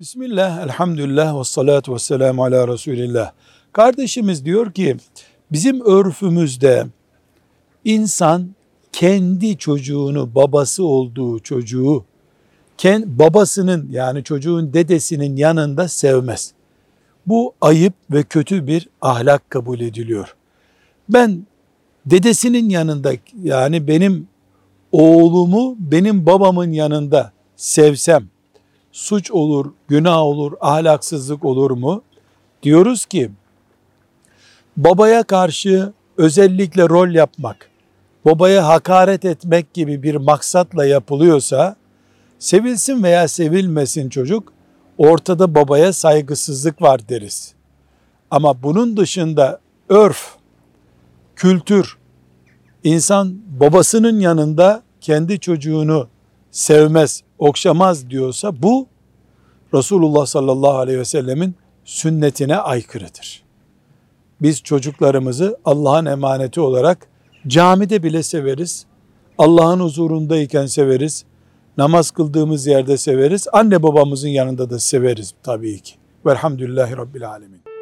Bismillah, elhamdülillah ve salatu ve selamu ala Resulillah. Kardeşimiz diyor ki, bizim örfümüzde insan kendi çocuğunu, babası olduğu çocuğu, babasının yani çocuğun dedesinin yanında sevmez. Bu ayıp ve kötü bir ahlak kabul ediliyor. Ben dedesinin yanında yani benim oğlumu benim babamın yanında sevsem suç olur, günah olur, ahlaksızlık olur mu? Diyoruz ki babaya karşı özellikle rol yapmak, babaya hakaret etmek gibi bir maksatla yapılıyorsa sevilsin veya sevilmesin çocuk ortada babaya saygısızlık var deriz. Ama bunun dışında örf, kültür, insan babasının yanında kendi çocuğunu sevmez, okşamaz diyorsa bu Resulullah sallallahu aleyhi ve sellemin sünnetine aykırıdır. Biz çocuklarımızı Allah'ın emaneti olarak camide bile severiz. Allah'ın huzurundayken severiz. Namaz kıldığımız yerde severiz. Anne babamızın yanında da severiz tabii ki. Velhamdülillahi Rabbil Alemin.